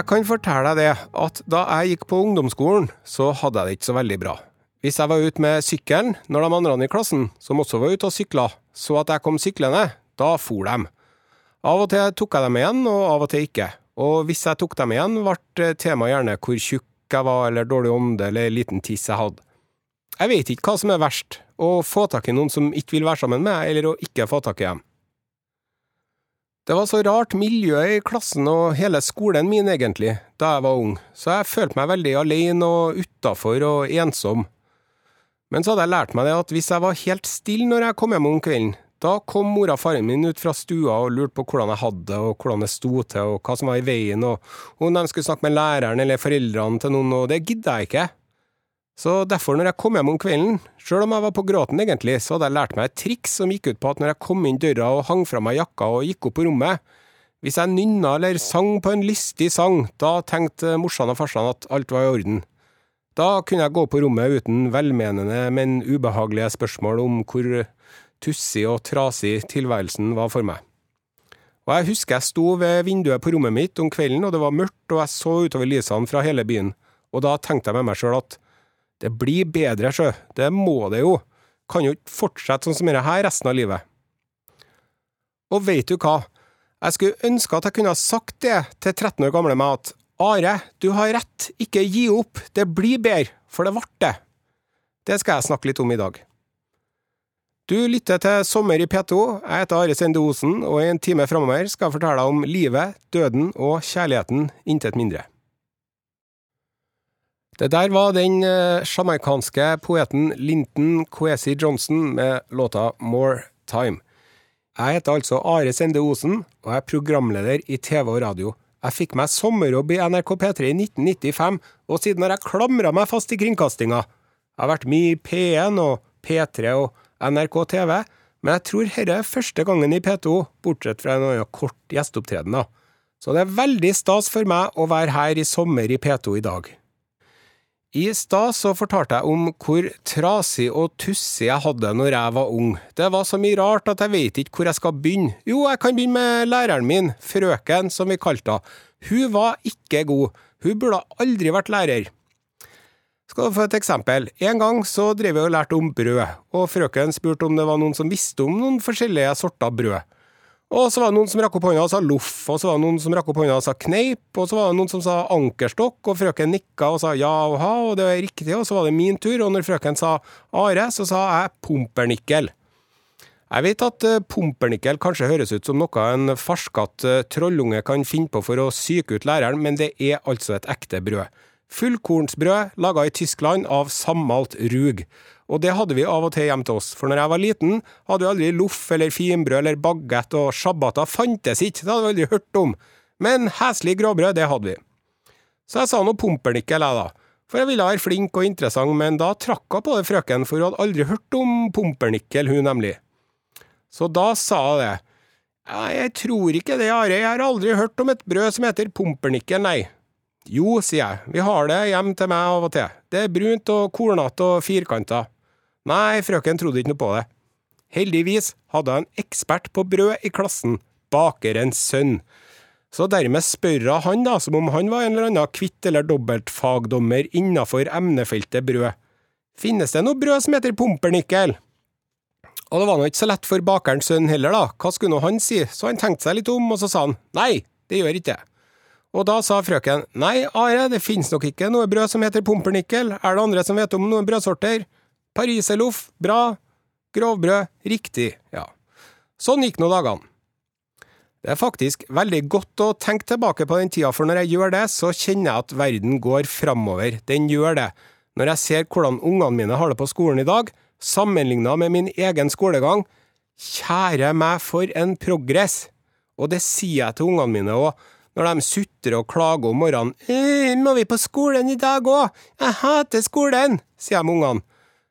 Jeg kan fortelle deg det at da jeg gikk på ungdomsskolen, så hadde jeg det ikke så veldig bra. Hvis jeg var ute med sykkelen når de andre i klassen, som også var ute og sykla, så at jeg kom syklende, da for de. Av og til tok jeg dem igjen, og av og til ikke. Og hvis jeg tok dem igjen, ble temaet gjerne hvor tjukk jeg var, eller dårlig ånde, eller liten tiss jeg hadde. Jeg vet ikke hva som er verst, å få tak i noen som ikke vil være sammen med eller å ikke få tak i dem. Det var så rart miljø i klassen og hele skolen min, egentlig, da jeg var ung, så jeg følte meg veldig alene og utafor og ensom. Men så hadde jeg lært meg det at hvis jeg var helt stille når jeg kom hjem om kvelden, da kom mora og faren min ut fra stua og lurte på hvordan jeg hadde det, og hvordan det sto til, og hva som var i veien, og om de skulle snakke med læreren eller foreldrene til noen, og det gidda jeg ikke. Så derfor, når jeg kom hjem om kvelden, sjøl om jeg var på gråten egentlig, så hadde jeg lært meg et triks som gikk ut på at når jeg kom inn døra og hang fra meg jakka og gikk opp på rommet, hvis jeg nynna eller sang på en lystig sang, da tenkte morsan og farsan at alt var i orden. Da kunne jeg gå på rommet uten velmenende, men ubehagelige spørsmål om hvor tussig og trasig tilværelsen var for meg. Og jeg husker jeg sto ved vinduet på rommet mitt om kvelden, og det var mørkt, og jeg så utover lysene fra hele byen, og da tenkte jeg med meg sjøl at det blir bedre, sjø. Det må det jo. Kan jo ikke fortsette sånn som dette her resten av livet. Og veit du hva? Jeg skulle ønske at jeg kunne ha sagt det til 13 år gamle meg at Are, du har rett, ikke gi opp, det blir bedre, for det ble det. Det skal jeg snakke litt om i dag. Du lytter til Sommer i P2, jeg heter Are Sende Osen, og i en time framover skal jeg fortelle deg om livet, døden og kjærligheten, intet mindre. Det der var den sjamaikanske poeten Linton Kwesi Johnson med låta More Time. Jeg heter altså Are Sende Osen, og er programleder i TV og radio. Jeg fikk meg sommerjobb i NRK P3 i 1995, og siden har jeg klamra meg fast i kringkastinga. Jeg har vært mye i P1 og P3 og NRK TV, men jeg tror dette er første gangen i P2, bortsett fra en kort gjesteopptreden, da. Så det er veldig stas for meg å være her i sommer i P2 i dag. I stad så fortalte jeg om hvor trasig og tussig jeg hadde når jeg var ung. Det var så mye rart at jeg vet ikke hvor jeg skal begynne. Jo, jeg kan begynne med læreren min, frøken, som vi kalte henne. Hun var ikke god. Hun burde aldri vært lærer. Skal du få et eksempel. En gang så drev vi og lærte om brød, og frøken spurte om det var noen som visste om noen forskjellige sorter brød. Og så var det noen som rakk opp hånda og sa loff, og så var det noen som rakk opp hånda og sa kneip, og så var det noen som sa ankerstokk, og frøken nikka og sa ja og ha, og det var riktig, og så var det min tur, og når frøken sa are, så sa jeg pumpernikkel. Jeg vet at eh, pumpernikkel kanskje høres ut som noe en farskatt eh, trollunge kan finne på for å psyke ut læreren, men det er altså et ekte brød. Fullkornsbrød laga i Tyskland av sammalt rug. Og det hadde vi av og til hjemme til oss, for når jeg var liten, hadde vi aldri loff eller finbrød eller bagett, og shabbater fantes ikke, det hadde vi aldri hørt om. Men heslig gråbrød, det hadde vi. Så jeg sa noe pumpernikkel, jeg, da. For jeg ville være flink og interessant, men da trakk hun på det, frøken, for hun hadde aldri hørt om pumpernikkel, hun nemlig. Så da sa hun det. Jeg tror ikke det, Are, jeg har aldri hørt om et brød som heter pumpernikkel, nei. Jo, sier jeg, vi har det hjem til meg av og til. Det er brunt og kornete og firkanta. Nei, frøken trodde ikke noe på det. Heldigvis hadde hun en ekspert på brød i klassen, bakerens sønn. Så dermed spør hun han da, som om han var en eller annen kvitt- eller dobbeltfagdommer innenfor emnefeltet brød. Finnes det noe brød som heter pumpernikkel? Og det var nå ikke så lett for bakerens sønn heller, da, hva skulle nå han si, så han tenkte seg litt om, og så sa han nei, det gjør ikke det. Og da sa frøken nei, Are, det finnes nok ikke noe brød som heter pumpernikkel, er det andre som vet om noen brødsorter? Pariserloff, bra. Grovbrød, riktig, ja. Sånn gikk nå dagene. Det er faktisk veldig godt å tenke tilbake på den tida, for når jeg gjør det, så kjenner jeg at verden går framover. Den gjør det. Når jeg ser hvordan ungene mine har det på skolen i dag, sammenligna med min egen skolegang, kjære meg for en progress! Og det sier jeg til ungene mine òg, når de sutrer og klager om morgenen. «Eh, 'Må vi på skolen i dag òg? Jeg hater skolen', sier jeg med ungene.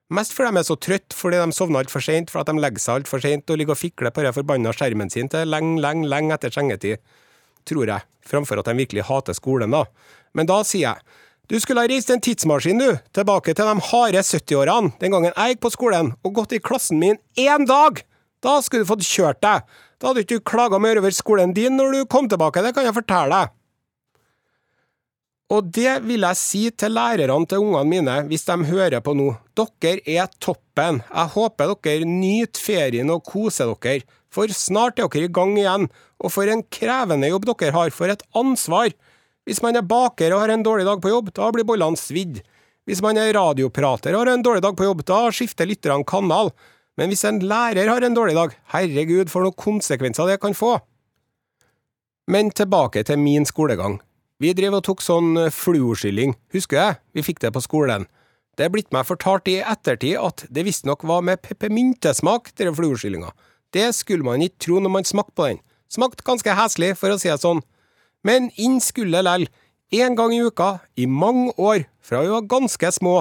Mest fordi de er så trøtte fordi de sovner altfor seint, fordi de legger seg altfor seint og ligger og fikler på den forbanna skjermen sin til lenge, lenge, lenge etter sengetid. Tror jeg. Framfor at de virkelig hater skolen, da. Men da sier jeg du skulle ha reist en tidsmaskin, du, tilbake til de harde 70-årene, den gangen jeg gikk på skolen, og gått i klassen min én dag! Da skulle du fått kjørt deg! Da hadde du ikke klaga mer over skolen din når du kom tilbake, det kan jeg fortelle deg. Og det vil jeg si til lærerne til ungene mine hvis de hører på nå. Dere er toppen. Jeg håper dere nyter ferien og koser dere, for snart er dere i gang igjen. Og for en krevende jobb dere har, for et ansvar. Hvis man er baker og har en dårlig dag på jobb, da blir bollene svidd. Hvis man er radioprater og har en dårlig dag på jobb, da skifter lytterne kanal. Men hvis en lærer har en dårlig dag, herregud, for noen konsekvenser det kan få. Men tilbake til min skolegang. Vi drev og tok sånn fluorskylling. fluorskilling, husker jeg, vi fikk det på skolen. Det er blitt meg fortalt i ettertid at det visstnok var med peppermyntesmak, denne fluorskillinga. Det skulle man ikke tro når man smakte på den. Smakte ganske heslig, for å si det sånn. Men inn skulle lell. Én gang i uka, i mange år, fra vi var ganske små.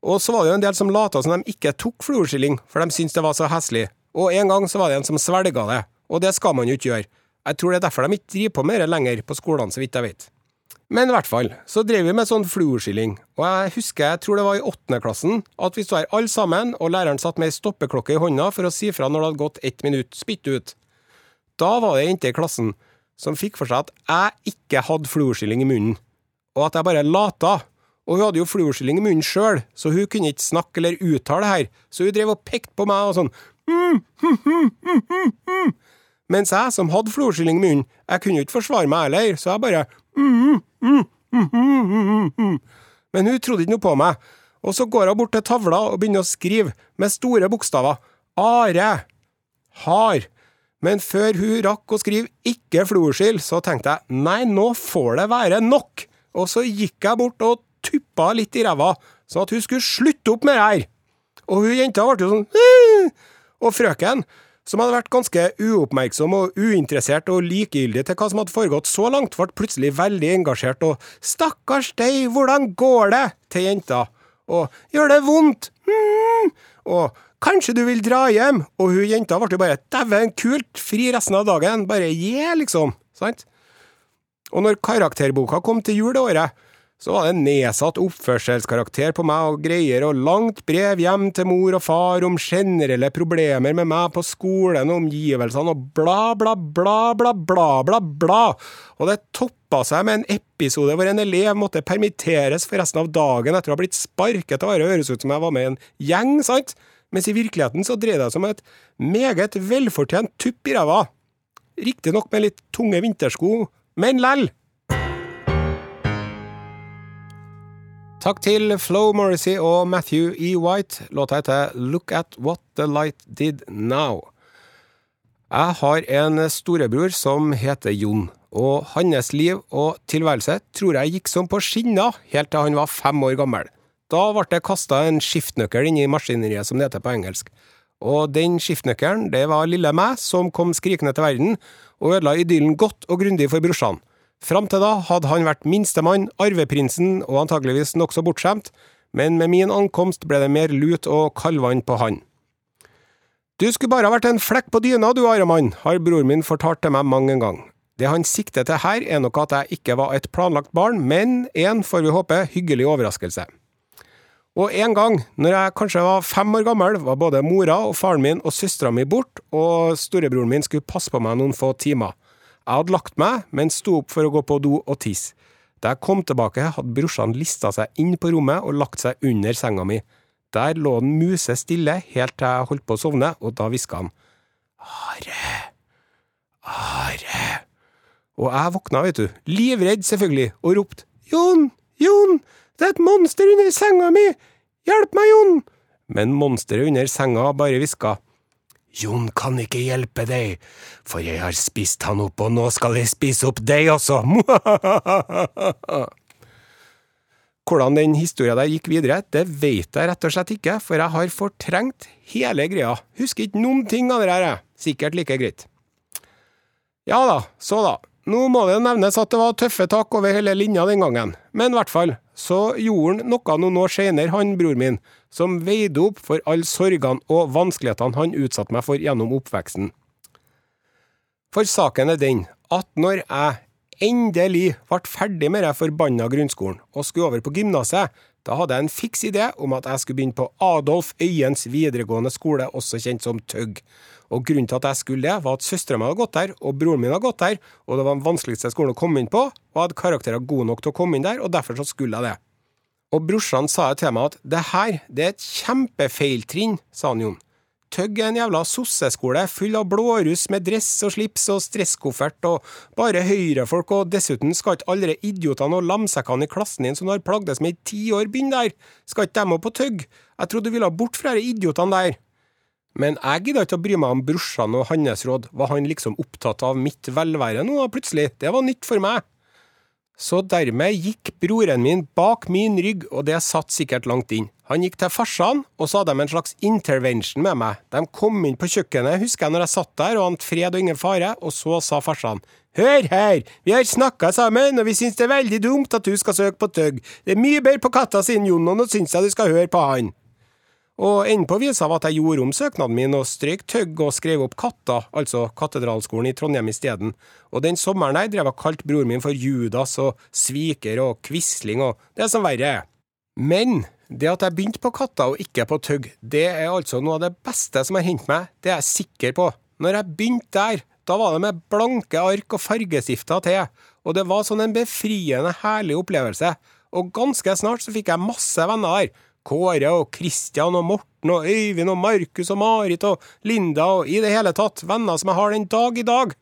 Og så var det jo en del som lata som de ikke tok fluorskilling, for de syntes det var så heslig. Og en gang så var det en som svelga det, og det skal man jo ikke gjøre. Jeg tror det er derfor de ikke driver på med det lenger på skolene, så vidt jeg vet. Men i hvert fall, så drev vi med sånn fluorskilling, og jeg husker, jeg tror det var i åttende klassen, at vi sto her alle sammen, og læreren satt med ei stoppeklokke i hånda for å si fra når det hadde gått ett minutt, spytt ut. Da var det ei jente i klassen som fikk for seg at jeg ikke hadde fluorskilling i munnen, og at jeg bare lata. Og hun hadde jo fluorskilling i munnen sjøl, så hun kunne ikke snakke eller uttale det her, så hun drev og pekte på meg og sånn mm, mm, mm, Mens jeg, som hadde fluorskilling i munnen, jeg kunne jo ikke forsvare meg heller, så jeg bare men hun trodde ikke noe på meg, og så går hun bort til tavla og begynner å skrive, med store bokstaver, Are, har. Men før hun rakk å skrive ikke fluorskill, så tenkte jeg nei, nå får det være nok, og så gikk jeg bort og tuppa litt i ræva, sånn at hun skulle slutte opp med det her. Og hun jenta ble jo sånn Og frøken, som hadde vært ganske uoppmerksom og uinteressert og likegyldig til hva som hadde foregått så langt, ble plutselig veldig engasjert og 'Stakkars deg, hvordan går det?' til jenta. Og 'Gjør det vondt?' Mm. Og 'Kanskje du vil dra hjem?' Og hun jenta ble jo bare 'Dæven, kult, fri resten av dagen'. Bare yeah, liksom. Sant? Og når karakterboka kom til jul det året, så var det nedsatt oppførselskarakter på meg og greier, og langt brev hjem til mor og far om generelle problemer med meg på skolen og omgivelsene, og bla, bla, bla, bla, bla, bla, bla. Og det toppa seg med en episode hvor en elev måtte permitteres for resten av dagen etter å ha blitt sparket av å høres ut som jeg var med i en gjeng, sant? Mens i virkeligheten så dreide det seg om et meget velfortjent tupp i ræva. Riktignok med litt tunge vintersko, men lell. Takk til Flo Morrissey og Matthew E. White. Låta heter Look At What The Light Did Now. Jeg har en storebror som heter Jon, og hans liv og tilværelse tror jeg gikk som på skinner helt til han var fem år gammel. Da ble det kasta en skiftnøkkel inn i maskineriet, som det heter på engelsk. Og den skiftnøkkelen, det var lille meg som kom skrikende til verden og ødela idyllen godt og grundig for brorsan. Fram til da hadde han vært minstemann, arveprinsen og antageligvis nokså bortskjemt, men med min ankomst ble det mer lut og kaldvann på han. Du skulle bare ha vært en flekk på dyna, du Aremann, har bror min fortalt til meg mange en gang. Det han sikter til her, er nok at jeg ikke var et planlagt barn, men en, får vi håpe, hyggelig overraskelse. Og en gang, når jeg kanskje var fem år gammel, var både mora og faren min og søstera mi bort, og storebroren min skulle passe på meg noen få timer. Jeg hadde lagt meg, men sto opp for å gå på do og tisse. Da jeg kom tilbake, hadde brorsan lista seg inn på rommet og lagt seg under senga mi. Der lå han musestille helt til jeg holdt på å sovne, og da hviska han Are, Are. Og jeg våkna, vet du, livredd selvfølgelig, og ropte Jon, Jon, det er et monster under senga mi, hjelp meg, Jon! Men monsteret under senga bare hviska Jon kan ikke hjelpe deg, for jeg har spist han opp, og nå skal jeg spise opp deg også! Hvordan den historien der gikk videre, det vet jeg rett og slett ikke, for jeg har fortrengt hele greia. Husker ikke noen ting av det her, sikkert like greit. Ja da, så da. Nå må det nevnes at det var tøffe tak over hele linja den gangen, men i hvert fall, så gjorde han noe noen år senere, han bror min, som veide opp for alle sorgene og vanskelighetene han utsatte meg for gjennom oppveksten. For saken er den at når jeg endelig ble ferdig med den forbanna grunnskolen og skulle over på gymnaset, da hadde jeg en fiks idé om at jeg skulle begynne på Adolf Øyens videregående skole, også kjent som Tøgg. Og grunnen til at jeg skulle det, var at søstera mi hadde gått der, og broren min hadde gått der, og det var den vanskeligste skolen å komme inn på, og jeg hadde karakterer gode nok til å komme inn der, og derfor så skulle jeg det. Og brorsan sa til meg at det her, det er et kjempefeiltrinn, sa han Jon. Tøgg er en jævla sosseskole full av blåruss med dress og slips og stresskoffert og bare høyrefolk, og dessuten skal ikke alle idiotene og lamsekkene i klassen din som du har plagdes med i ti år, begynne der, skal ikke dem opp på Tøgg? Jeg trodde du ville bort fra de idiotene der. Men jeg gidda ikke å bry meg om brorsan og hans råd, var han liksom opptatt av mitt velvære nå, plutselig, det var nytt for meg. Så dermed gikk broren min bak min rygg, og det satt sikkert langt inn. Han gikk til farsan, og så hadde de en slags intervention med meg. De kom inn på kjøkkenet, husker jeg når jeg satt der og ante fred og ingen fare, og så sa farsan. Hør her, vi har snakka sammen, og vi syns det er veldig dumt at du skal søke på Tøgg. Det er mye bedre på katta sin, Jonon, og syns jeg du skal høre på han. Og enden på visa var at jeg gjorde om søknaden min og strøk tøgg og skrev opp Katta, altså Katedralskolen i Trondheim isteden. Og den sommeren der drev jeg kalt broren min for Judas og sviker og quisling og det som verre er. Men det at jeg begynte på Katta og ikke på Tøgg, det er altså noe av det beste som har hendt meg, det er jeg sikker på. Når jeg begynte der, da var det med blanke ark og fargestifter til, og det var sånn en befriende herlig opplevelse. Og ganske snart så fikk jeg masse venner der Kåre og Kristian og Morten og Øyvind og Markus og Marit og Linda og i det hele tatt venner som jeg har den dag i dag.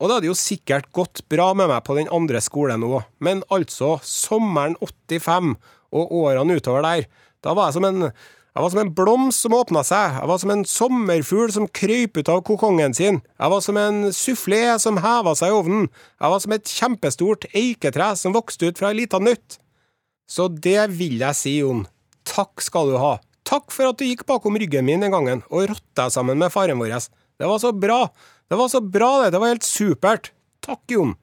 Og det hadde jo sikkert gått bra med meg på den andre skolen òg, men altså, sommeren 85 og årene utover der, da var jeg som en jeg var som en blomst som åpna seg, jeg var som en sommerfugl som krøyp ut av kokongen sin, jeg var som en sufflé som heva seg i ovnen, jeg var som et kjempestort eiketre som vokste ut fra ei lita nøtt. Så det vil jeg si, Jon, Takk skal du ha. Takk for at du gikk bakom ryggen min den gangen og rotta sammen med faren vår. Det var så bra. Det var så bra, det. Det var helt supert. Takk, Jon.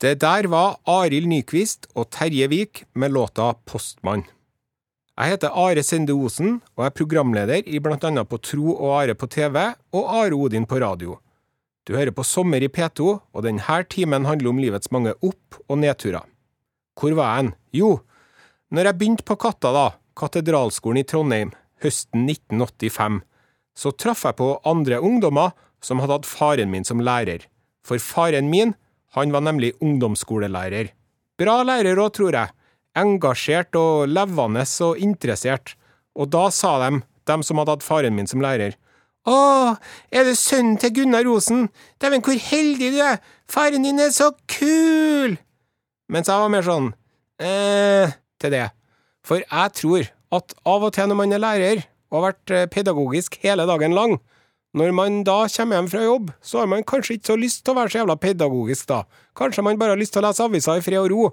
Det der var Arild Nyquist og Terje Vik med låta Postmann. Jeg heter Are Sende Osen og er programleder i blant annet på Tro og Are på TV og Are Odin på radio. Du hører på Sommer i P2, og denne timen handler om livets mange opp- og nedturer. Hvor var jeg? Jo, når jeg begynte på Katta, da, katedralskolen i Trondheim, høsten 1985, så traff jeg på andre ungdommer som hadde hatt faren min som lærer. For faren min, han var nemlig ungdomsskolelærer. Bra lærer òg, tror jeg. Engasjert og levende og interessert. Og da sa de, de som hadde hatt faren min som lærer, å, er det sønnen til Gunnar Rosen? Dæven, hvor heldig du er! Faren din er så kul! Mens jeg var mer sånn, eh, til det. For jeg tror at av og til når man er lærer, og har vært eh, pedagogisk hele dagen lang, når man da kommer hjem fra jobb, så har man kanskje ikke så lyst til å være så jævla pedagogisk, da. Kanskje man bare har lyst til å lese aviser i fred og ro.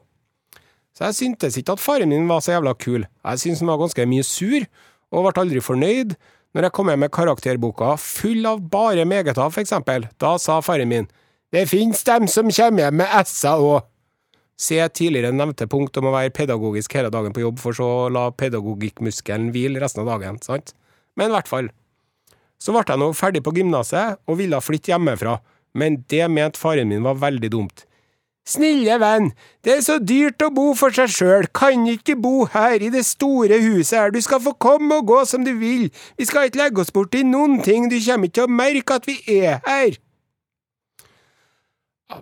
Så jeg syntes ikke at faren min var så jævla kul. Jeg syntes han var ganske mye sur, og ble aldri fornøyd. Når jeg kom hjem med karakterboka full av bare megeter, for eksempel, da sa faren min det finnes dem som kommer hjem med s-er òg. Se tidligere nevnte punkt om å være pedagogisk hele dagen på jobb, for så å la pedagogikkmuskelen hvile resten av dagen, sant? Men i hvert fall. Så ble jeg nå ferdig på gymnaset og ville flytte hjemmefra, men det mente faren min var veldig dumt. Snille venn, det er så dyrt å bo for seg sjøl, kan ikke bo her i det store huset her, du skal få komme og gå som du vil, vi skal ikke legge oss bort i noen ting, du kommer ikke til å merke at vi er her.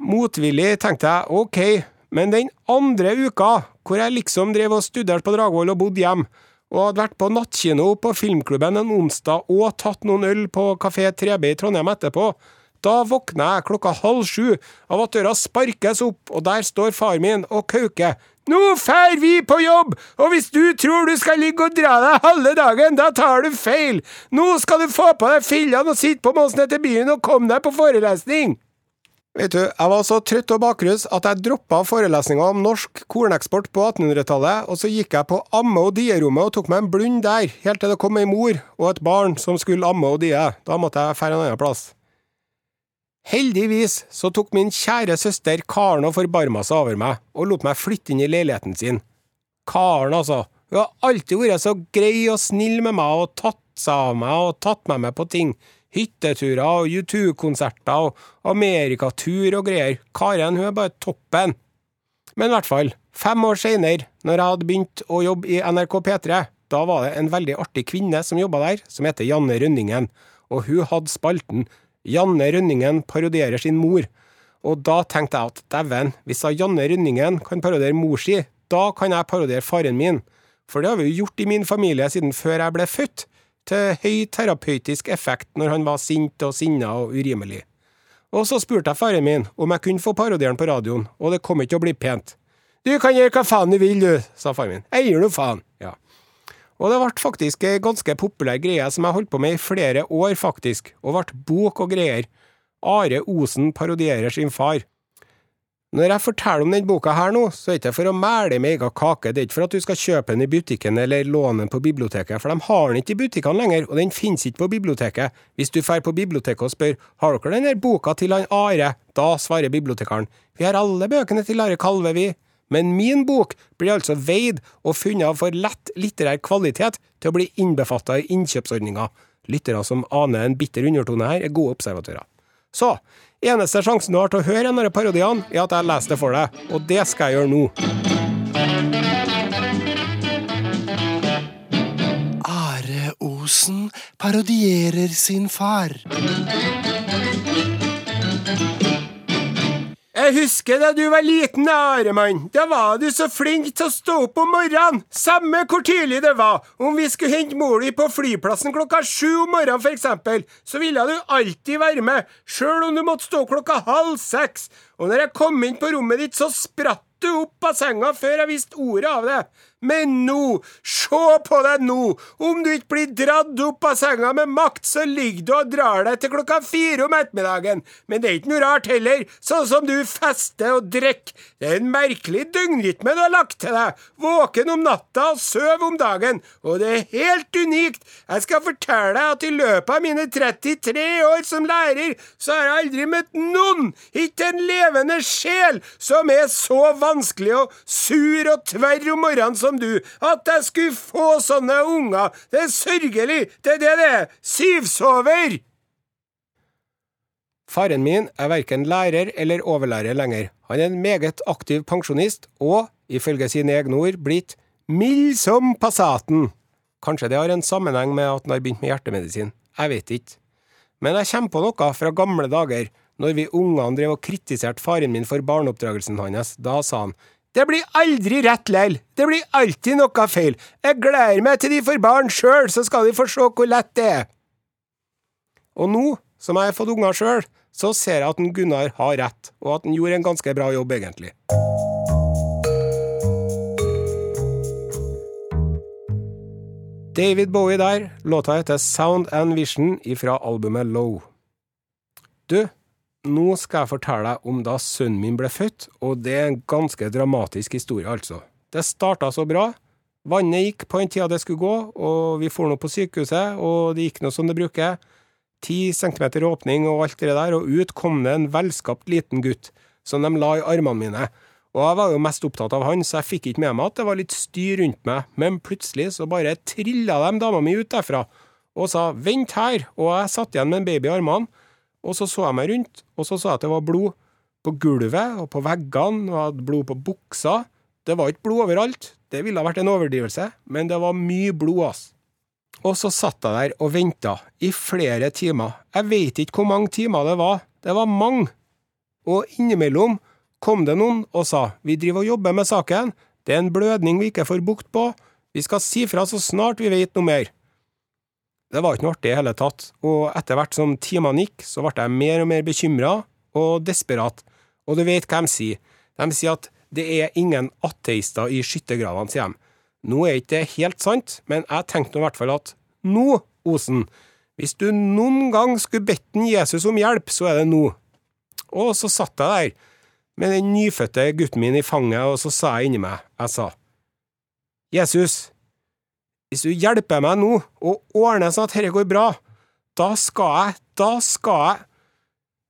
Motvillig tenkte jeg ok, men den andre uka, hvor jeg liksom drev og studerte på Dragvoll og bodde hjemme, og hadde vært på nattkino på filmklubben en onsdag og tatt noen øl på Kafé 3B i Trondheim etterpå, da våkna jeg klokka halv sju av at døra sparkes opp, og der står far min og kauker. Nå fær vi på jobb, og hvis du tror du skal ligge og dra deg halve dagen, da tar du feil. Nå skal du få på deg fillene og sitte på med til byen og komme deg på forelesning. Vet du, jeg var så trøtt og bakrus at jeg droppa forelesninga om norsk korneksport på 1800-tallet, og så gikk jeg på amme- og dierommet og tok meg en blund der, helt til det kom ei mor og et barn som skulle amme og die. Da måtte jeg dra en annen plass. Heldigvis så tok min kjære søster Karen og forbarma seg over meg, og lot meg flytte inn i leiligheten sin. Karen, altså. Hun har alltid vært så grei og snill med meg og tatt seg av meg og tatt meg med på ting hytteturer og U2-konserter og amerikatur og greier. Karen hun er bare toppen. Men i hvert fall, fem år seinere, når jeg hadde begynt å jobbe i NRK P3, da var det en veldig artig kvinne som jobba der, som heter Janne Rønningen. og hun hadde spalten Janne Rønningen parodierer sin mor. Og da tenkte jeg at dæven, hvis Janne Rønningen kan parodiere mor si, da kan jeg parodiere faren min. For det har vi jo gjort i min familie siden før jeg ble født, høy terapeutisk effekt når han var sint og sinna og urimelig. Og så spurte jeg faren min om jeg kunne få parodieren på radioen, og det kom ikke til å bli pent. Du kan gjøre hva faen du vil, du, sa faren min. Jeg gir nå faen. Ja. Og det ble faktisk ei ganske populær greie som jeg holdt på med i flere år, faktisk, og ble bok og greier. Are Osen parodierer sin far. Når jeg forteller om denne boka her nå, så er det ikke for å mæle med egen kake, det er ikke for at du skal kjøpe den i butikken eller låne den på biblioteket, for de har den ikke i butikkene lenger, og den finnes ikke på biblioteket. Hvis du drar på biblioteket og spør har dere denne boka til han Are, da svarer bibliotekaren vi har alle bøkene til Are Kalve, vi. Men min bok blir altså veid og funnet av for lett litterær kvalitet til å bli innbefatta i innkjøpsordninga. Lyttere som aner en bitter undertone her, er gode observatører. Så, eneste sjansen du har til å høre en av parodiene, er at jeg leser det for deg, og det skal jeg gjøre nå. Are Osen parodierer sin far. Jeg husker da du var liten, Aremann. Da var du så flink til å stå opp om morgenen. Samme hvor tidlig det var. Om vi skulle hente mor di på flyplassen klokka sju om morgenen, for eksempel, så ville du alltid være med, sjøl om du måtte stå klokka halv seks. Og når jeg kom inn på rommet ditt, så spratt du opp av senga før jeg visste ordet av det. Men nå, se på deg nå, om du ikke blir dratt opp av senga med makt, så ligger du og drar deg til klokka fire om ettermiddagen. Men det er ikke noe rart heller, sånn som du fester og drikker. Det er en merkelig døgnrytme du har lagt til deg, våken om natta og søv om dagen, og det er helt unikt. Jeg skal fortelle deg at i løpet av mine 33 år som lærer, så har jeg aldri møtt noen, ikke en levende sjel, som er så vanskelig og sur og tverr om morgenen som som du at jeg skulle få sånne unger. Det er sørgelig. Det er det det er. Syvsover! Faren min er verken lærer eller overlærer lenger. Han er en meget aktiv pensjonist, og, ifølge sine egne ord, blitt mild som Passaten. Kanskje det har en sammenheng med at han har begynt med hjertemedisin. Jeg vet ikke. Men jeg kommer på noe fra gamle dager, når vi ungene drev og kritiserte faren min for barneoppdragelsen hans. Da sa han det blir aldri rett lell. Det blir alltid noe feil. Jeg gleder meg til de får barn sjøl, så skal de få se hvor lett det er. Og nå, som jeg har fått unger sjøl, så ser jeg at en Gunnar har rett, og at han gjorde en ganske bra jobb, egentlig. David Bowie der, låta heter Sound and Vision ifra albumet Low. Du, nå skal jeg fortelle deg om da sønnen min ble født, og det er en ganske dramatisk historie, altså. Det starta så bra. Vannet gikk på den tida det skulle gå, og vi for nå på sykehuset, og det gikk nå som det bruker. Ti centimeter åpning og alt det der, og ut kom det en velskapt liten gutt, som de la i armene mine. Og jeg var jo mest opptatt av han, så jeg fikk ikke med meg at det var litt styr rundt meg, men plutselig så bare trilla de dama mi ut derfra og sa vent her, og jeg satt igjen med en baby i armene. Og så så jeg meg rundt, og så så jeg at det var blod på gulvet og på veggene, og jeg hadde blod på buksa. Det var ikke blod overalt, det ville ha vært en overdrivelse, men det var mye blod, ass. Og så satt jeg der og venta, i flere timer. Jeg veit ikke hvor mange timer det var, det var mange. Og innimellom kom det noen og sa vi driver og jobber med saken, det er en blødning vi ikke får bukt på, vi skal si fra så snart vi vet noe mer. Det var ikke noe artig i hele tatt, og etter hvert som timene gikk, så ble jeg mer og mer bekymra og desperat, og du vet hva de sier, de sier at det er ingen ateister i skyttergravene, sier de. Nå er ikke det helt sant, men jeg tenkte i hvert fall at nå, Osen, hvis du noen gang skulle bedt Jesus om hjelp, så er det nå. Og så satt jeg der med den nyfødte gutten min i fanget, og så sa jeg inni meg, jeg sa, Jesus, hvis du hjelper meg nå og ordner sånn at dette går bra, da skal jeg, da skal jeg…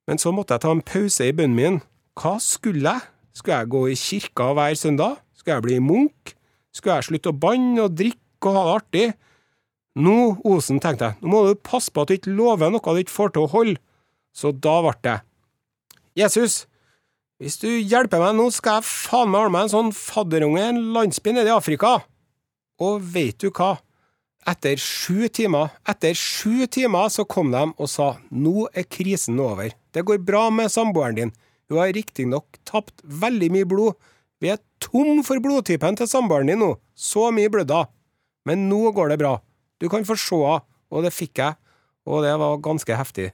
Men så måtte jeg ta en pause i bønnen min. Hva skulle jeg? Skulle jeg gå i kirka hver søndag? Skulle jeg bli munk? Skulle jeg slutte å banne og drikke og ha det artig? Nå, Osen, tenkte jeg, nå må du passe på at du ikke lover noe du ikke får til å holde. Så da ble det. Jesus, hvis du hjelper meg nå, skal jeg faen meg ordne meg en sånn fadderunge i en landsby nede i Afrika. Og veit du hva? Etter sju timer, etter sju timer så kom de og sa nå er krisen over. Det går bra med samboeren din. Hun har riktignok tapt veldig mye blod. Vi er tom for blodtypen til samboeren din nå. Så mye blødda. Men nå går det bra. Du kan få se henne. Og det fikk jeg, og det var ganske heftig.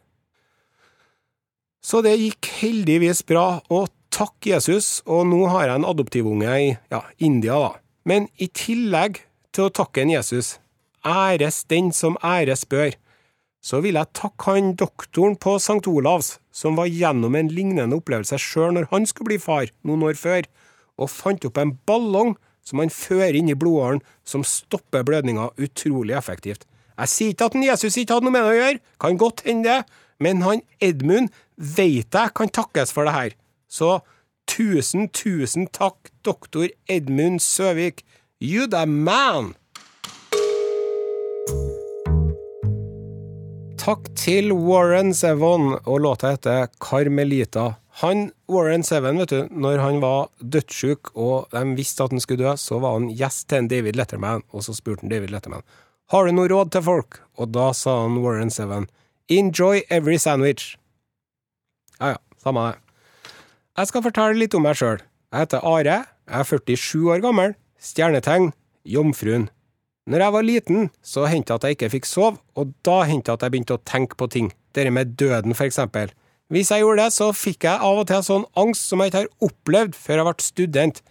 Så det gikk heldigvis bra, og takk Jesus, og nå har jeg en adoptivunge i ja, India, da. Men i tillegg til å takke en Jesus, æres den som æres bør, så vil jeg takke han doktoren på St. Olavs, som var gjennom en lignende opplevelse sjøl når han skulle bli far, noen år før, og fant opp en ballong som han fører inn i blodåren, som stopper blødninga utrolig effektivt. Jeg sier ikke at en Jesus ikke hadde noe med det å gjøre, kan godt hende det, men han Edmund veit jeg kan takkes for det her. Så tusen, tusen takk, doktor Edmund Søvik. You the man! Takk til Warren Seven, og låta heter Carmelita. Han, Warren Seven, vet du, når han var dødssjuk og de visste at han skulle dø, så var han gjest til en David Letterman, og så spurte han David Letterman har du noe råd til folk? Og da sa han Warren Seven, enjoy every sandwich. Ja ja, samme det. Jeg skal fortelle litt om meg sjøl. Jeg heter Are, jeg er 47 år gammel, stjernetegn, jomfruen. Når jeg var liten, så hendte at jeg ikke fikk sove, og da hendte at jeg begynte å tenke på ting. Dette med døden, for eksempel. Hvis jeg gjorde det, så fikk jeg av og til sånn angst som jeg ikke har opplevd før jeg ble student.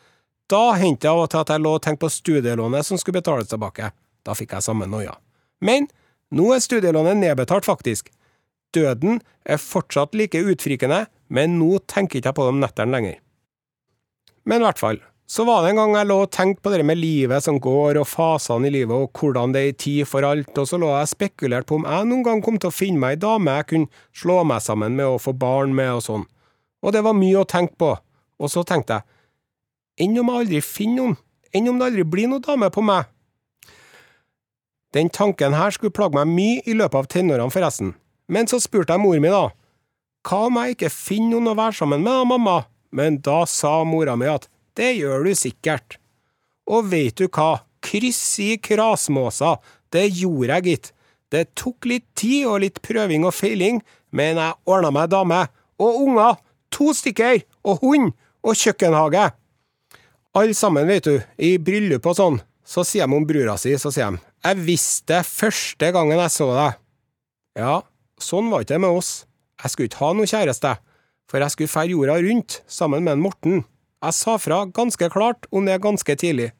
Da hendte det av og til at jeg lå og tenkte på studielånet som skulle betales tilbake. Da fikk jeg samme noia. Men nå er studielånet nedbetalt, faktisk. Døden er fortsatt like utfrikende, men nå tenker jeg ikke på det om nettene lenger. Men i hvert fall, så var det en gang jeg lå og tenkte på det med livet som går, og fasene i livet, og hvordan det er tid for alt, og så lå jeg spekulert på om jeg noen gang kom til å finne meg ei dame jeg kunne slå meg sammen med og få barn med og sånn. Og det var mye å tenke på. Og så tenkte jeg, enn om jeg aldri finner noen, enn om det aldri blir noen dame på meg? Den tanken her skulle plage meg mye i løpet av tenårene, forresten. Men så spurte jeg mor mi, da. Hva om jeg ikke finner noen å være sammen med, da, mamma? Men da sa mora mi at det gjør du sikkert. Og veit du hva, kryss i krasmåsa, det gjorde jeg, gitt. Det tok litt tid og litt prøving og feiling, men jeg ordna meg dame. Og unger, to stykker, og hund, og kjøkkenhage. Alle sammen, vet du, i bryllup og sånn, så sier de om brura si, så sier de jeg visste det første gangen jeg så deg. Ja, sånn var ikke det med oss. Jeg skulle ikke ha noe kjæreste, for jeg skulle ferde jorda rundt sammen med en Morten. Jeg sa fra ganske klart om det ganske tidlig.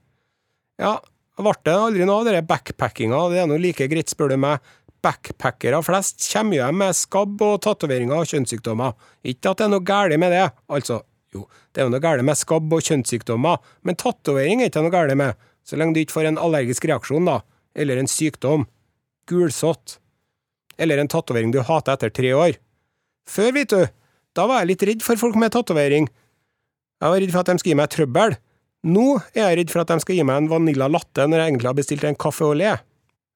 Ja, ble det aldri noe av denne backpackinga, det er nå like greit, spør du meg. Backpackere flest kommer hjem med skabb og tatoveringer og kjønnssykdommer. Ikke at det er noe galt med det, altså, jo, det er jo noe galt med skabb og kjønnssykdommer, men tatovering er ikke noe galt med, så lenge du ikke får en allergisk reaksjon, da eller en sykdom, gulsott, eller en tatovering du hater etter tre år. Før, vet du, da var jeg litt redd for folk med tatovering. Jeg var redd for at de skulle gi meg trøbbel. Nå er jeg redd for at de skal gi meg en vanilla latte når jeg egentlig har bestilt en kaffe au lait.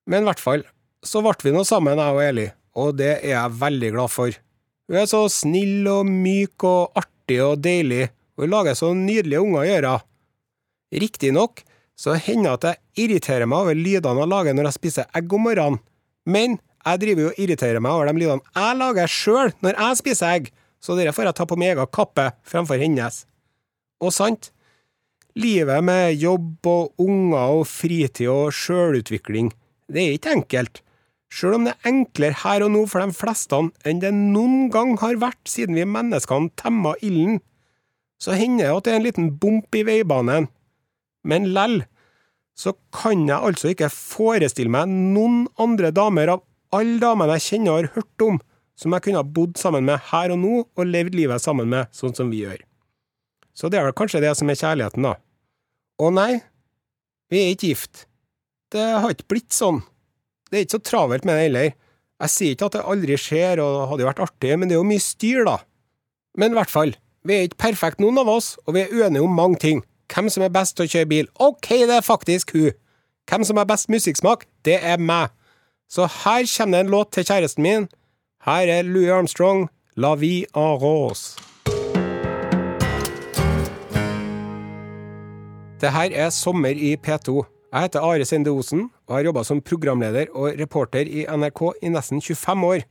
Men i hvert fall, så ble vi nå sammen, jeg og Eli, og det er jeg veldig glad for. Hun er så snill og myk og artig og deilig, og hun lager så nydelige unger å gjøre. Riktignok så hender at jeg irriterer meg over lydene jeg lager når jeg spiser egg om morgenen, men jeg driver jo og irriterer meg over de lydene jeg lager sjøl når jeg spiser egg, så dere får jeg ta på min egen kappe fremfor hennes. Og sant, livet med jobb og unger og fritid og sjølutvikling, det er ikke enkelt, sjøl om det er enklere her og nå for de fleste enn det noen gang har vært siden vi menneskene temma ilden, så hender det at det er en liten bump i veibanen men lell, så kan jeg altså ikke forestille meg noen andre damer av alle damene jeg kjenner og har hørt om, som jeg kunne ha bodd sammen med her og nå og levd livet sammen med, sånn som vi gjør. Så det er vel kanskje det som er kjærligheten, da. Å nei, vi er ikke gift. Det har ikke blitt sånn. Det er ikke så travelt med det heller. Jeg sier ikke at det aldri skjer, og det hadde jo vært artig, men det er jo mye styr, da. Men i hvert fall, vi er ikke perfekte, noen av oss, og vi er uenige om mange ting. Hvem som er best til å kjøre bil? Ok, det er faktisk hun. Hvem som har best musikksmak? Det er meg. Så her kommer det en låt til kjæresten min. Her er Louis Armstrong, La vie en rose. Det her er sommer i P2. Jeg heter Are Sende Osen og har jobba som programleder og reporter i NRK i nesten 25 år.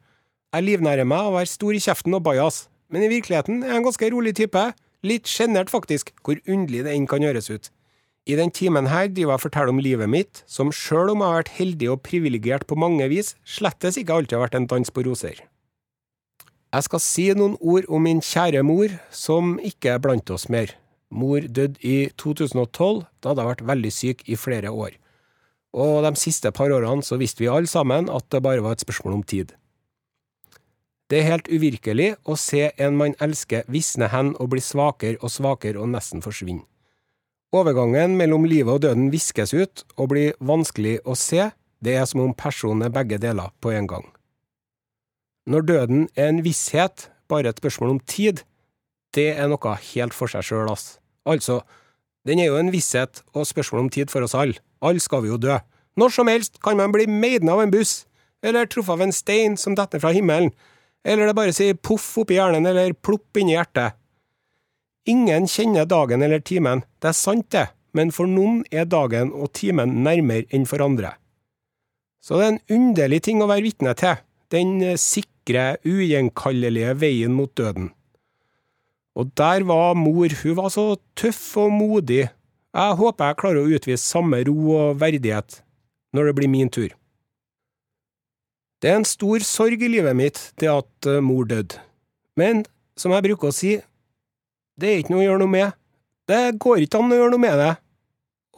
Jeg livnærer meg av å være stor i kjeften og bajas, men i virkeligheten er jeg en ganske rolig type. Litt sjenert, faktisk, hvor underlig det enn kan høres ut. I den timen her driver jeg og forteller om livet mitt, som sjøl om jeg har vært heldig og privilegert på mange vis, slettes ikke alltid har vært en dans på roser. Jeg skal si noen ord om min kjære mor, som ikke er blant oss mer. Mor døde i 2012, da hadde jeg vært veldig syk i flere år. Og de siste par årene så visste vi alle sammen at det bare var et spørsmål om tid. Det er helt uvirkelig å se en man elsker visne hen og bli svakere og svakere og nesten forsvinne. Overgangen mellom livet og døden viskes ut og blir vanskelig å se, det er som om personen er begge deler på en gang. Når døden er en visshet, bare et spørsmål om tid, det er noe helt for seg sjøl, ass. Altså, den er jo en visshet og spørsmål om tid for oss alle. Alle skal vi jo dø. Når som helst kan man bli meiden av en buss, eller truffet av en stein som detter fra himmelen, eller det bare sier poff oppi hjernen eller plopp inni hjertet. Ingen kjenner dagen eller timen, det er sant det, men for noen er dagen og timen nærmere enn for andre. Så det er en underlig ting å være vitne til, den sikre, ugjenkallelige veien mot døden. Og der var mor, hun var så tøff og modig, jeg håper jeg klarer å utvise samme ro og verdighet når det blir min tur. Det er en stor sorg i livet mitt, det at eh, mor døde. Men som jeg bruker å si, det er ikke noe å gjøre noe med. Det går ikke an å gjøre noe med det.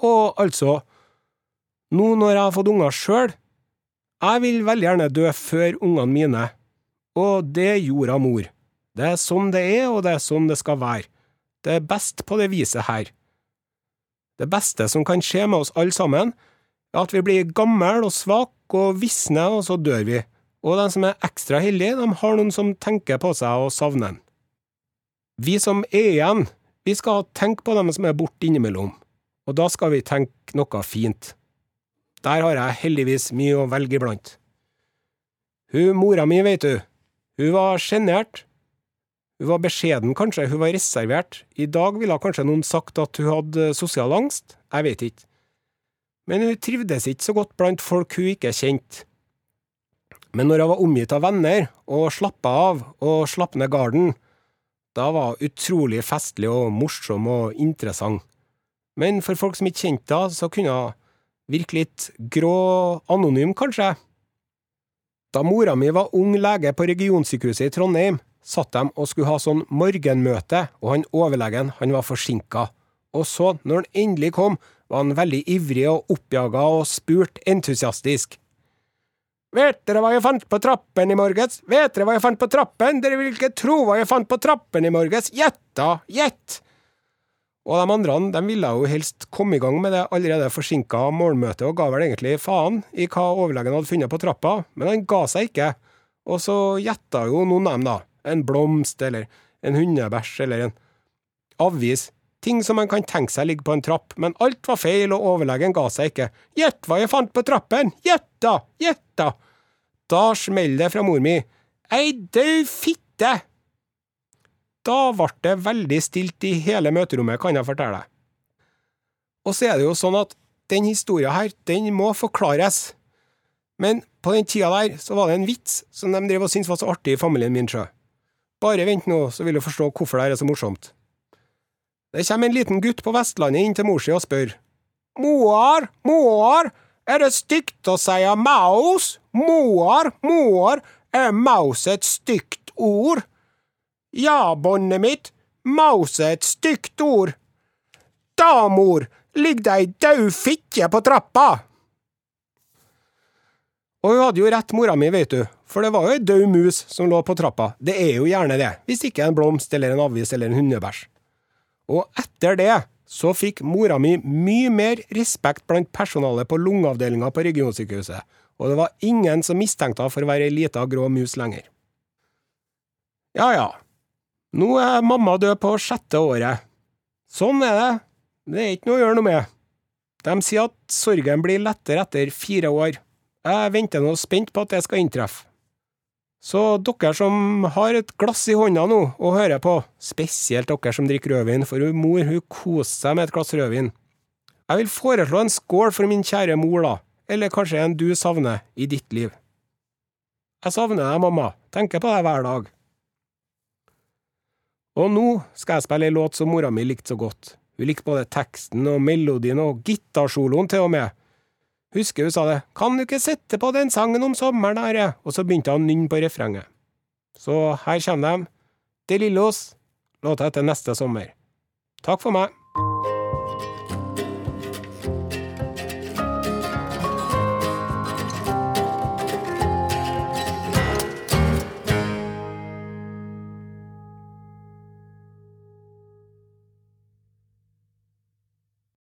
Og altså, nå når jeg har fått unger sjøl, jeg vil veldig gjerne dø før ungene mine, og det gjorde mor. Det er sånn det er, og det er sånn det skal være. Det er best på det viset her. Det beste som kan skje med oss alle sammen, er at vi blir gamle og svake og visne, og så dør vi. Og de som er ekstra heldige, de har noen som tenker på seg og savner en. Vi som er igjen, vi skal tenke på dem som er borte innimellom, og da skal vi tenke noe fint. Der har jeg heldigvis mye å velge iblant. Hun mora mi, vet du, hun var sjenert. Hun var beskjeden, kanskje, hun var reservert. I dag ville kanskje noen sagt at hun hadde sosial angst, jeg vet ikke. Men hun trivdes ikke så godt blant folk hun ikke kjente. Men når hun var omgitt av venner, og slappa av og slapp ned garden, da var hun utrolig festlig og morsom og interessant. Men for folk som ikke kjente henne, så kunne hun virke litt grå anonym, kanskje. Da mora mi var ung lege på regionsykehuset i Trondheim, satt de og skulle ha sånn morgenmøte, og han overlegen, han var forsinka. Og så, når han endelig kom, var han veldig ivrig og oppjaga og spurte entusiastisk. Vet dere hva jeg fant på trappen i morges? Vet dere hva jeg fant på trappen? Dere vil ikke tro hva jeg fant på trappen i morges! Gjett, da! Gjett! Og de andre de ville jo helst komme i gang med det allerede forsinka morgenmøtet, og ga vel egentlig faen i hva overlegen hadde funnet på trappa, men han ga seg ikke. Og så gjetta jo noen av dem, da. En blomst, eller en hundebæsj, eller en avis. Ting som man kan tenke seg ligger på en trapp, men alt var feil, og overlegen ga seg ikke. Gjett hva jeg fant på trappen! Gjett da! Gjett da! Da smeller det fra mor mi. Ei dau fitte! Da ble det veldig stilt i hele møterommet, kan jeg fortelle deg. Og så er det jo sånn at den historia her, den må forklares. Men på den tida der så var det en vits som de drev og syntes var så artig i familien min, sjø. Bare vent nå, så vil du forstå hvorfor det er så morsomt. Det kommer en liten gutt på Vestlandet inn til mor si og spør. Moar, moar, er det stygt å si maus? Moar, moar, er maus et stygt ord? Ja, båndet mitt, maus er et stygt ord. Da, mor, ligger det ei død fitte på trappa. Og hun hadde jo rett, mora mi, vet du, for det var jo ei død mus som lå på trappa. Det er jo gjerne det, hvis ikke en blomst eller en avis eller en hundebæsj. Og etter det så fikk mora mi mye mer respekt blant personalet på lungeavdelinga på regionsykehuset, og det var ingen som mistenkte henne for å være ei lita grå mus lenger. Ja ja, nå er mamma død på sjette året. Sånn er det, det er ikke noe å gjøre noe med. De sier at sorgen blir lettere etter fire år. Jeg venter nå spent på at det skal inntreffe. Så dere som har et glass i hånda nå og hører på, spesielt dere som drikker rødvin, for hun mor hun koser seg med et glass rødvin. Jeg vil foreslå en skål for min kjære mor, da, eller kanskje en du savner i ditt liv. Jeg savner deg, mamma, tenker på deg hver dag. Og nå skal jeg spille ei låt som mora mi likte så godt. Hun likte både teksten og melodien og gitarsoloen til og med. Husker hun sa det, kan du ikke sette på den sangen om sommeren, Are, og så begynte han å nynne på refrenget. Så her kommer de, De Lillos, låta etter neste sommer. Takk for meg.